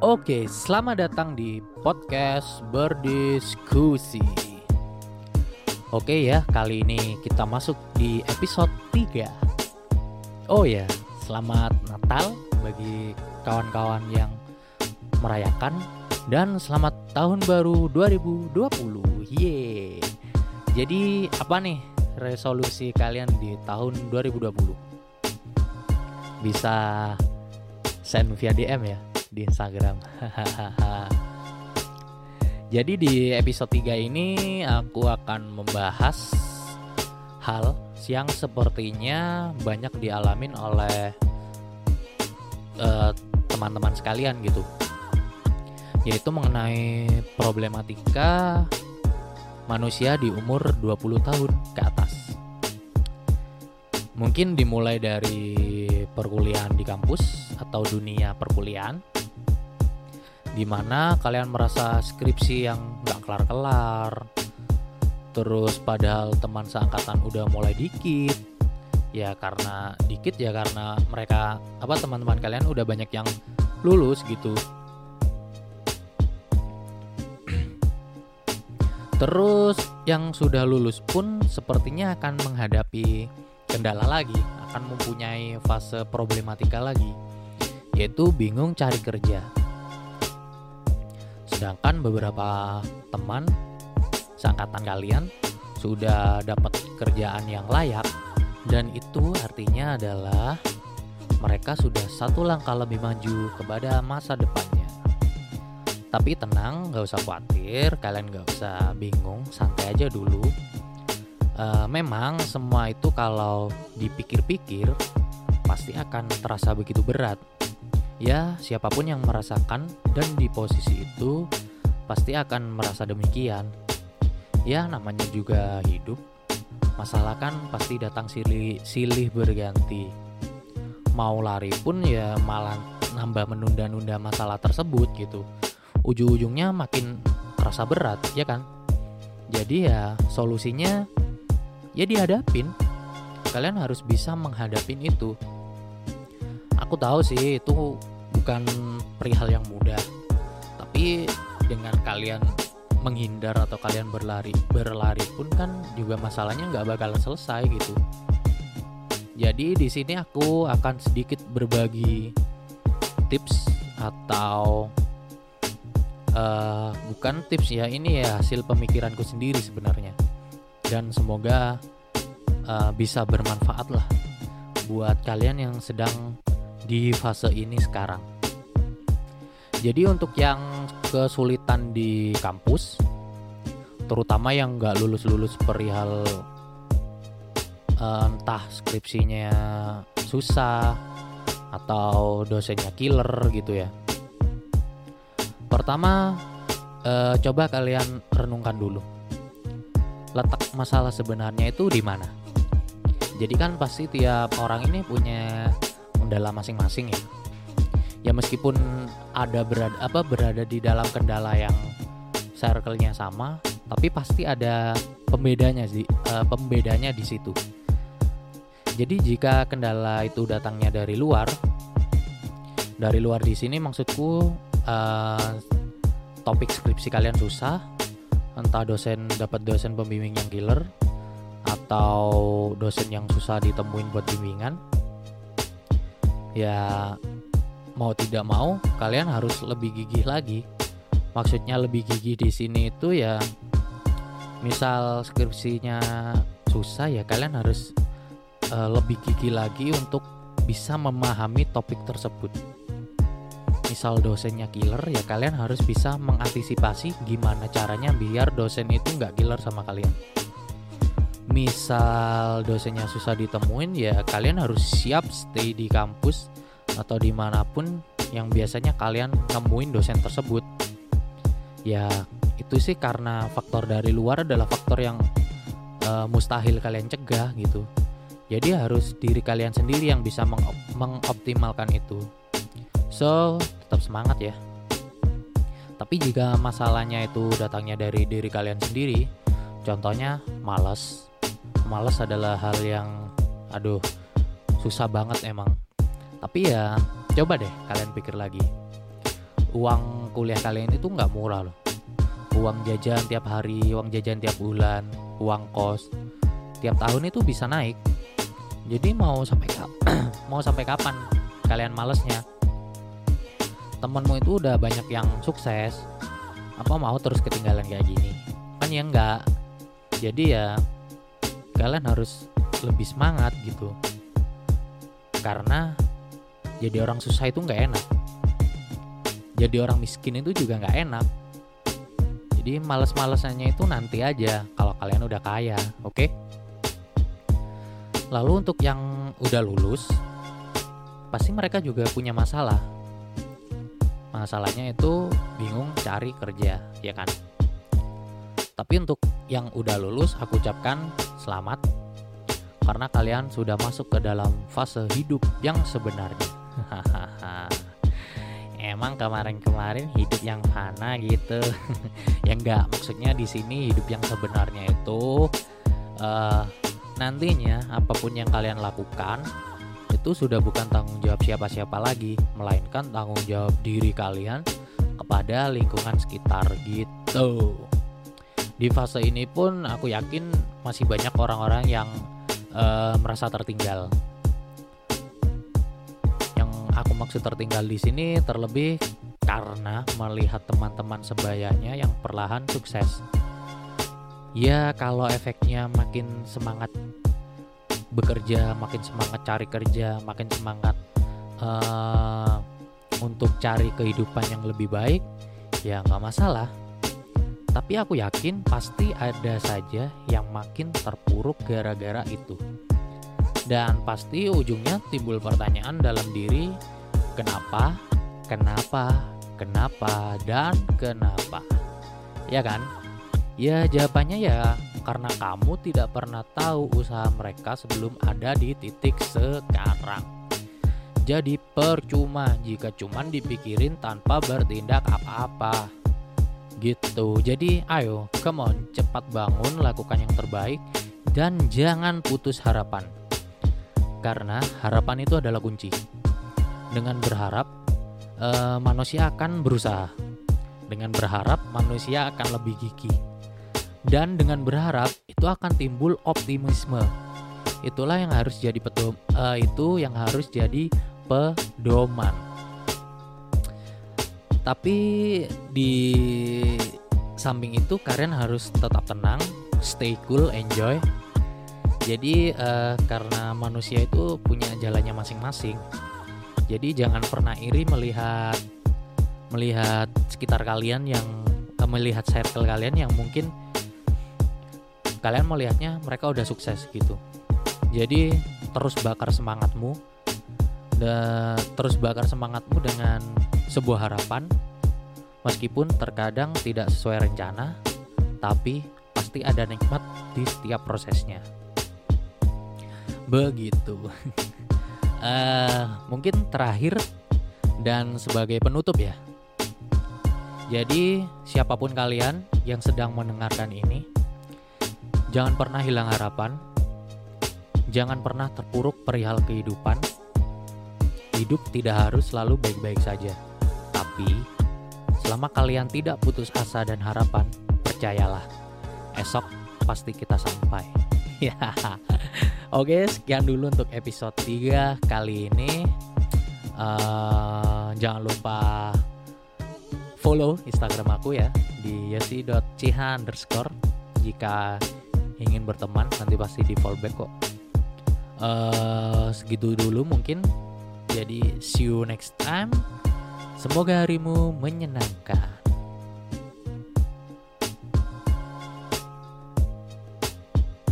Oke, selamat datang di podcast berdiskusi. Oke ya, kali ini kita masuk di episode 3. Oh ya, selamat Natal bagi kawan-kawan yang merayakan dan selamat tahun baru 2020. Yeay. Jadi apa nih resolusi kalian di tahun 2020? Bisa send via DM ya di Instagram. Jadi di episode 3 ini aku akan membahas hal yang sepertinya banyak dialamin oleh teman teman-teman sekalian gitu. Yaitu mengenai problematika manusia di umur 20 tahun ke atas. Mungkin dimulai dari perkuliahan di kampus atau dunia perkuliahan di mana kalian merasa skripsi yang nggak kelar-kelar. Terus padahal teman seangkatan udah mulai dikit. Ya karena dikit ya karena mereka apa teman-teman kalian udah banyak yang lulus gitu. Terus yang sudah lulus pun sepertinya akan menghadapi kendala lagi akan mempunyai fase problematika lagi yaitu bingung cari kerja sedangkan beberapa teman seangkatan kalian sudah dapat kerjaan yang layak dan itu artinya adalah mereka sudah satu langkah lebih maju kepada masa depannya. Tapi tenang, gak usah khawatir, kalian gak usah bingung, santai aja dulu. E, memang semua itu kalau dipikir-pikir pasti akan terasa begitu berat Ya, siapa pun yang merasakan dan di posisi itu pasti akan merasa demikian. Ya, namanya juga hidup. Masalah kan pasti datang silih, silih berganti. Mau lari pun ya malah nambah menunda-nunda masalah tersebut gitu. Ujung-ujungnya makin terasa berat, ya kan? Jadi ya solusinya ya dihadapin. Kalian harus bisa menghadapin itu aku tahu sih itu bukan perihal yang mudah. Tapi dengan kalian menghindar atau kalian berlari berlari pun kan juga masalahnya nggak bakal selesai gitu. Jadi di sini aku akan sedikit berbagi tips atau uh, bukan tips ya ini ya hasil pemikiranku sendiri sebenarnya. Dan semoga uh, bisa bermanfaat lah buat kalian yang sedang di fase ini sekarang. Jadi untuk yang kesulitan di kampus, terutama yang nggak lulus-lulus perihal entah skripsinya susah atau dosennya killer gitu ya. Pertama, eh, coba kalian renungkan dulu. Letak masalah sebenarnya itu di mana? Jadi kan pasti tiap orang ini punya kendala masing-masing ya. Ya meskipun ada berada apa berada di dalam kendala yang circle-nya sama tapi pasti ada pembedanya sih uh, pembedanya di situ. Jadi jika kendala itu datangnya dari luar dari luar di sini maksudku uh, topik skripsi kalian susah entah dosen dapat dosen pembimbing yang killer atau dosen yang susah ditemuin buat bimbingan ya mau tidak mau kalian harus lebih gigih lagi. Maksudnya lebih gigih di sini itu ya misal skripsinya susah ya kalian harus uh, lebih gigih lagi untuk bisa memahami topik tersebut. Misal dosennya killer ya kalian harus bisa mengantisipasi gimana caranya biar dosen itu nggak killer sama kalian misal dosennya susah ditemuin ya kalian harus siap stay di kampus atau di mana pun yang biasanya kalian nemuin dosen tersebut. Ya itu sih karena faktor dari luar adalah faktor yang uh, mustahil kalian cegah gitu. Jadi harus diri kalian sendiri yang bisa mengop mengoptimalkan itu. So tetap semangat ya. Tapi jika masalahnya itu datangnya dari diri kalian sendiri contohnya males males adalah hal yang aduh susah banget emang. Tapi ya coba deh kalian pikir lagi. Uang kuliah kalian itu nggak murah loh. Uang jajan tiap hari uang jajan tiap bulan uang kos tiap tahun itu bisa naik. Jadi mau sampai mau sampai kapan kalian malesnya? Temenmu itu udah banyak yang sukses. Apa mau terus ketinggalan kayak gini? Kan ya enggak jadi ya kalian harus lebih semangat gitu. Karena jadi orang susah itu nggak enak. Jadi orang miskin itu juga nggak enak. Jadi males-malesannya itu nanti aja kalau kalian udah kaya oke? Okay? lalu untuk yang udah lulus pasti mereka juga punya masalah. Masalahnya itu bingung cari kerja ya kan tapi untuk yang udah lulus aku ucapkan selamat. Karena kalian sudah masuk ke dalam fase hidup yang sebenarnya. Emang kemarin-kemarin hidup yang mana gitu? Ya enggak maksudnya di sini hidup yang sebenarnya itu uh, nantinya apa pun yang kalian lakukan itu sudah bukan tanggung jawab siapa-siapa lagi melainkan tanggung jawab diri kalian kepada lingkungan sekitar gitu di fase ini pun aku yakin masih banyak orang-orang yang uh, merasa tertinggal aku maksud tertinggal di sini terlebih karena melihat teman-teman sebayanya yang perlahan sukses. Ya, kalau efeknya makin semangat bekerja, makin semangat cari kerja, makin semangat uh, untuk cari kehidupan yang lebih baik, ya nggak masalah. Tapi aku yakin pasti ada saja yang makin terpuruk gara-gara itu. Dan pasti ujungnya timbul pertanyaan dalam diri, kenapa, kenapa, kenapa, dan kenapa. Ya kan? Ya jawabannya ya karena kamu tidak pernah tahu usaha mereka sebelum ada di titik sekarang. Jadi percuma jika cuman dipikirin tanpa bertindak apa-apa. Gitu. Jadi ayo, come on, cepat bangun, lakukan yang terbaik dan jangan putus harapan karena harapan itu adalah kunci. Dengan berharap, uh, manusia akan berusaha. Dengan berharap, manusia akan lebih gigih. Dan dengan berharap, itu akan timbul optimisme. Itulah yang harus jadi pedom, uh, itu yang harus jadi pedoman. Tapi di samping itu kalian harus tetap tenang, stay cool, enjoy, jadi uh, karena manusia itu punya jalannya masing-masing. Jadi jangan pernah iri melihat melihat sekitar kalian yang uh, melihat circle kalian yang mungkin kalian melihatnya mereka udah sukses gitu. Jadi terus bakar semangatmu dan terus bakar semangatmu dengan sebuah harapan. Meskipun terkadang tidak sesuai rencana tapi pasti ada nikmat di setiap prosesnya. Begitu. Uh, mungkin terakhir dan sebagai penutup ya. Jadi siapa pun kalian yang sedang mendengarkan ini jangan pernah hilang harapan. Jangan pernah terpuruk perihal kehidupan hidup tidak harus selalu baik-baik saja tapi selama kalian tidak putus asa dan harapan percayalah esok pasti kita sampai ya Oke, sekian dulu untuk episode 3 kali ini. Uh, jangan lupa follow Instagram aku ya di yosi.ciha underscore jika ingin berteman nanti pasti di fallback kok. Uh, segitu dulu mungkin. Jadi see you next time. Semoga harimu menyenangkan.